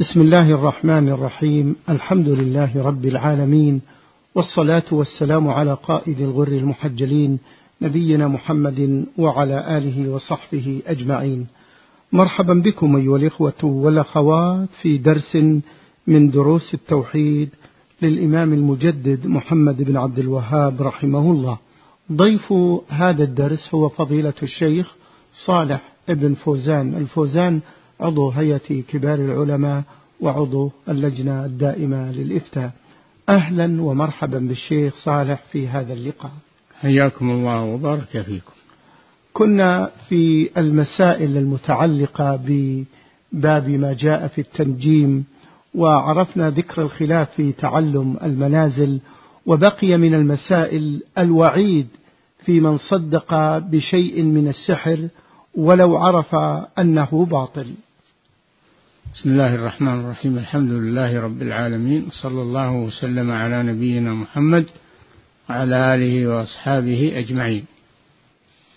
بسم الله الرحمن الرحيم. الحمد لله رب العالمين والصلاة والسلام على قائد الغر المحجلين نبينا محمد وعلى آله وصحبه أجمعين. مرحبا بكم أيها الإخوة والأخوات في درس من دروس التوحيد للإمام المجدد محمد بن عبد الوهاب رحمه الله. ضيف هذا الدرس هو فضيلة الشيخ صالح ابن فوزان. الفوزان عضو هيئة كبار العلماء وعضو اللجنة الدائمة للإفتاء. أهلا ومرحبا بالشيخ صالح في هذا اللقاء. حياكم الله وبارك فيكم. كنا في المسائل المتعلقة بباب ما جاء في التنجيم وعرفنا ذكر الخلاف في تعلم المنازل وبقي من المسائل الوعيد في من صدق بشيء من السحر ولو عرف أنه باطل. بسم الله الرحمن الرحيم. الحمد لله رب العالمين. صلى الله وسلم على نبينا محمد وعلى آله وأصحابه أجمعين.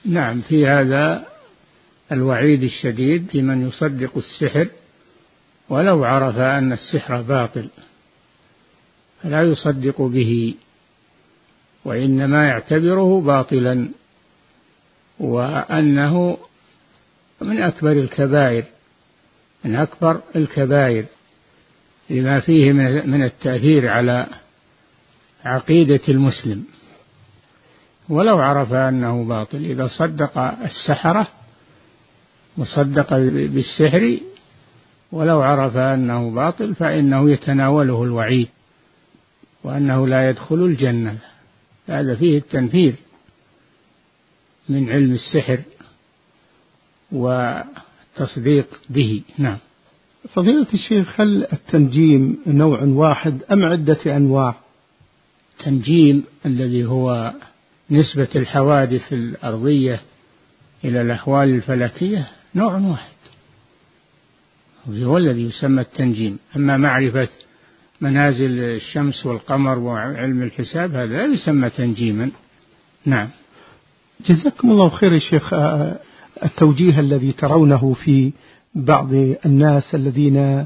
نعم في هذا الوعيد الشديد في من يصدق السحر ولو عرف أن السحر باطل فلا يصدق به وإنما يعتبره باطلا وأنه من أكبر الكبائر من أكبر الكبائر لما فيه من التأثير على عقيدة المسلم. ولو عرف أنه باطل إذا صدق السحرة وصدق بالسحر ولو عرف أنه باطل فإنه يتناوله الوعيد وأنه لا يدخل الجنة. هذا فيه التنفير من علم السحر والتصديق به. نعم. فضيلة الشيخ هل التنجيم نوع واحد أم عدة أنواع؟ التنجيم الذي هو نسبة الحوادث الأرضية إلى الأحوال الفلكية نوع واحد. هو الذي يسمى التنجيم. أما معرفة منازل الشمس والقمر وعلم الحساب هذا لا يسمى تنجيما. نعم. جزاكم الله خير يا شيخ. التوجيه الذي ترونه في بعض الناس الذين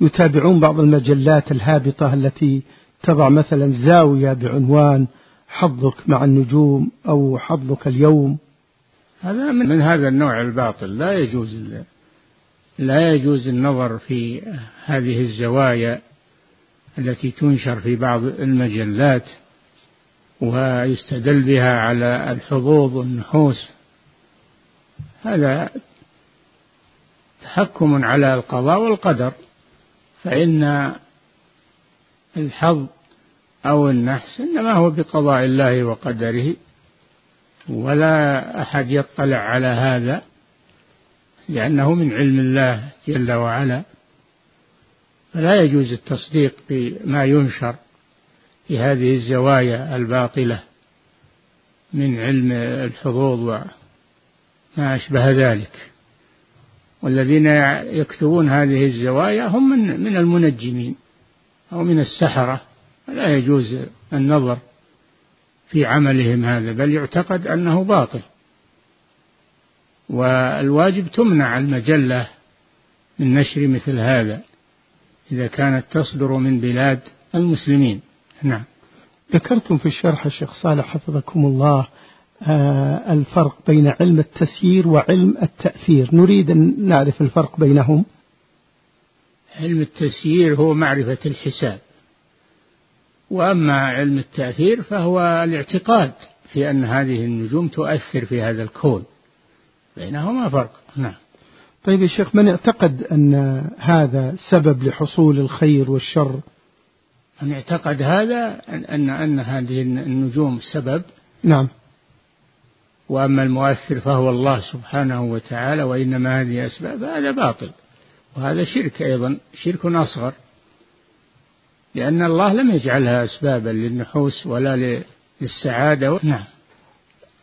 يتابعون بعض المجلات الهابطة التي تضع مثلا زاوية بعنوان حظك مع النجوم أو حظك اليوم. هذا من, من هذا النوع الباطل. لا يجوز لا يجوز النظر في هذه الزوايا التي تنشر في بعض المجلات ويستدل بها على الحظوظ والنحوس. هذا تحكم على القضاء والقدر فإن الحظ أو النحس إنما هو بقضاء الله وقدره ولا أحد يطلع على هذا لأنه من علم الله جل وعلا. فلا يجوز التصديق بما ينشر في هذه الزوايا الباطلة من علم الحظوظ وما أشبه ذلك. والذين يكتبون هذه الزوايا هم من, من المنجمين أو من السحرة. لا يجوز النظر في عملهم هذا بل يعتقد أنه باطل. والواجب تمنع المجلة من نشر مثل هذا إذا كانت تصدر من بلاد المسلمين. نعم. ذكرتم في الشرح الشيخ صالح حفظكم الله الفرق بين علم التسيير وعلم التأثير. نريد أن نعرف الفرق بينهم. علم التسيير هو معرفة الحساب وأما علم التأثير فهو الاعتقاد في أن هذه النجوم تؤثر في هذا الكون. بينهما فرق. نعم. طيب يا شيخ من اعتقد أن هذا سبب لحصول الخير والشر؟ من اعتقد هذا أن أن هذه النجوم سبب. نعم. وأما المؤثر فهو الله سبحانه وتعالى وإنما هذه أسباب هذا باطل. وهذا شرك أيضا شرك أصغر. لأن الله لم يجعلها أسبابا للنحوس ولا للسعادة نعم.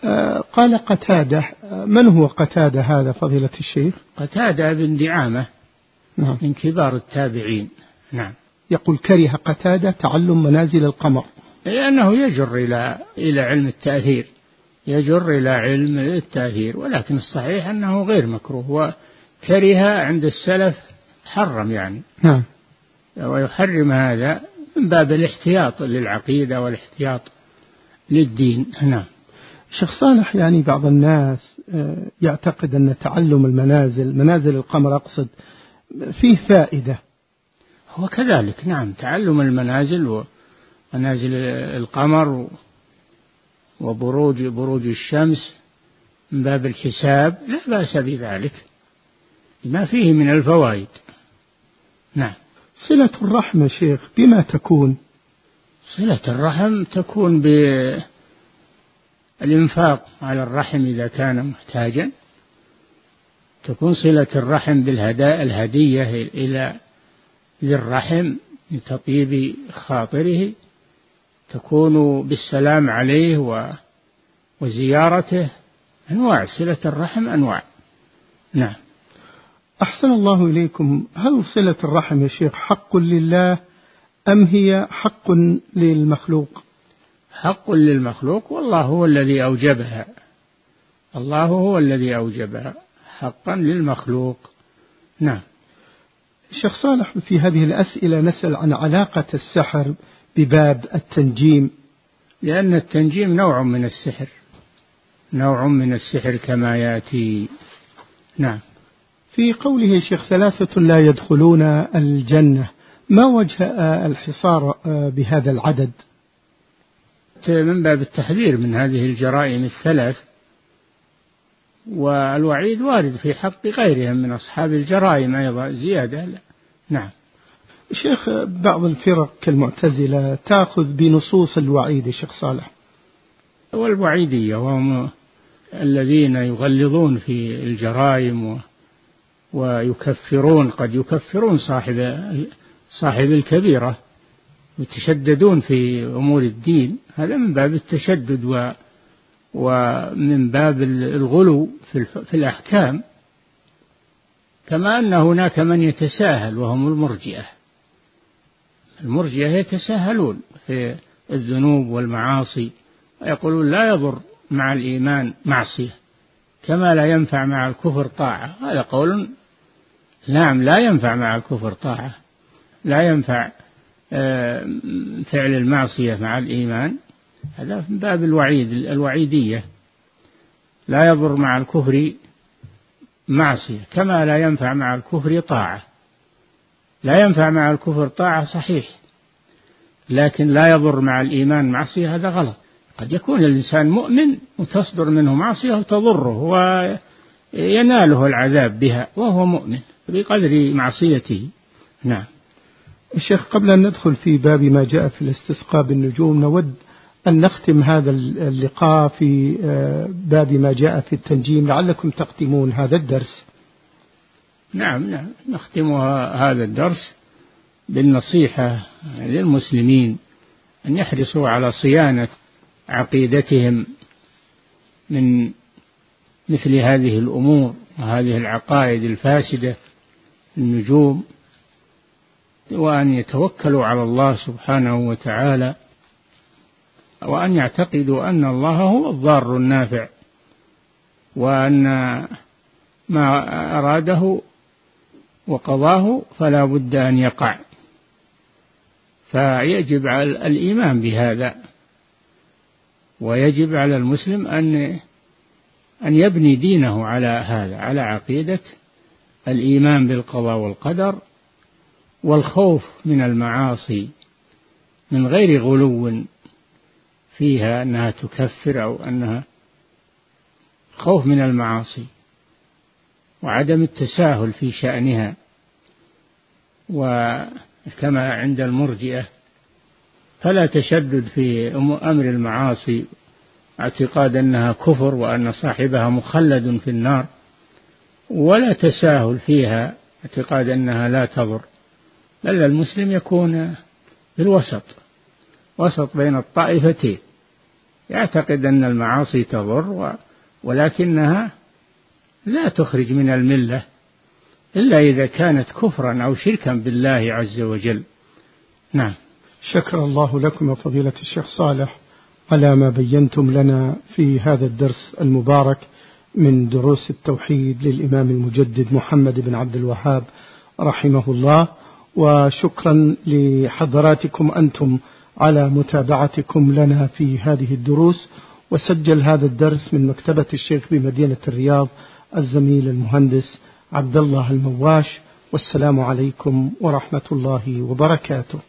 آه قال قتادة. من هو قتادة هذا فضيلة الشيخ؟ قتادة بن دعامة نعم. من كبار التابعين. نعم. يقول كره قتادة تعلم منازل القمر. لأنه يجر إلى إلى علم التأثير. يجر إلى علم التأثير ولكن الصحيح أنه غير مكروه وكره عند السلف حرم يعني. نعم. ويحرم هذا من باب الاحتياط للعقيدة والاحتياط للدين. نعم. شيخ صالح يعني بعض الناس آه، يعتقد أن تعلم المنازل منازل القمر أقصد فيه فائدة. هو كذلك نعم تعلم المنازل ومنازل القمر وبروج بروج الشمس من باب الحساب لا بأس بذلك. ما فيه من الفوائد. نعم. صلة الرحم شيخ بما تكون؟ صلة الرحم تكون بالإنفاق على الرحم إذا كان محتاجا. تكون صلة الرحم بالهداء الهدية إلى ذي الرحم لتطيب خاطره. تكون بالسلام عليه و وزيارته. أنواع صلة الرحم أنواع. نعم. أحسن الله إليكم. هل صلة الرحم يا شيخ حق لله أم هي حق للمخلوق؟ حق للمخلوق والله هو الذي أوجبها. الله هو الذي أوجبها. حقا للمخلوق. نعم. شيخ صالح في هذه الأسئلة نسأل عن علاقة السحر بباب التنجيم لأن التنجيم نوع من السحر نوع من السحر كما يأتي. نعم. في قوله شيخ ثلاثة لا يدخلون الجنة ما وجه الحصار بهذا العدد؟ من باب التحذير من هذه الجرائم الثلاث والوعيد وارد في حق غيرهم من أصحاب الجرائم أيضا زيادة. لا. نعم. شيخ بعض الفرق كالمعتزلة تأخذ بنصوص الوعيد شيخ صالح. والوعيدية وهم الذين يغلظون في الجرائم ويكفرون قد يكفرون صاحب صاحب الكبيرة يتشددون في أمور الدين. هذا من باب التشدد و ومن باب الغلو في, في الأحكام. كما أن هناك من يتساهل وهم المرجئة. المرجئة يتساهلون في الذنوب والمعاصي ويقولون لا يضر مع الإيمان معصية كما لا ينفع مع الكفر طاعة. هذا قول نعم لا ينفع مع الكفر طاعة لا ينفع آه، فعل المعصية مع الإيمان. هذا من باب الوعيد الوعيدية. لا يضر مع الكفر معصية كما لا ينفع مع الكفر طاعة. لا ينفع مع الكفر طاعة صحيح. لكن لا يضر مع الإيمان معصية هذا غلط. قد يكون الإنسان مؤمن وتصدر منه معصية وتضره ويناله العذاب بها وهو مؤمن بقدر معصيته. نعم. الشيخ قبل أن ندخل في باب ما جاء في الاستسقاء بالنجوم نود أن نختم هذا اللقاء في آه، باب ما جاء في التنجيم لعلكم تختمون هذا الدرس. نعم نعم. نختم هذا الدرس بالنصيحة للمسلمين أن يحرصوا على صيانة عقيدتهم من مثل هذه الأمور وهذه العقائد الفاسدة النجوم وأن يتوكلوا على الله سبحانه وتعالى وأن يعتقدوا أن الله هو الضار النافع وأن ما أراده وقضاه فلا بد أن يقع. فيجب على الإيمان بهذا. ويجب على المسلم أن أن يبني دينه على هذا على عقيدة الإيمان بالقضاء والقدر والخوف من المعاصي من غير غلو فيها أنها تكفر أو أنها خوف من المعاصي. وعدم التساهل في شأنها. وكما عند المرجئة فلا تشدد في أمر المعاصي اعتقاد أنها كفر وأن صاحبها مخلد في النار ولا تساهل فيها اعتقاد أنها لا تضر. بل المسلم يكون بالوسط وسط بين الطائفتين. يعتقد أن المعاصي تضر ولكنها لا تخرج من الملة إلا إذا كانت كفرا أو شركا بالله عز وجل. نعم. شكر الله لكم وفضيلة الشيخ صالح على ما بينتم لنا في هذا الدرس المبارك من دروس التوحيد للإمام المجدد محمد بن عبد الوهاب رحمه الله. وشكرا لحضراتكم أنتم على متابعتكم لنا في هذه الدروس. وسجل هذا الدرس من مكتبة الشيخ بمدينة الرياض الزميل المهندس عبد الله المواش والسلام عليكم ورحمة الله وبركاته.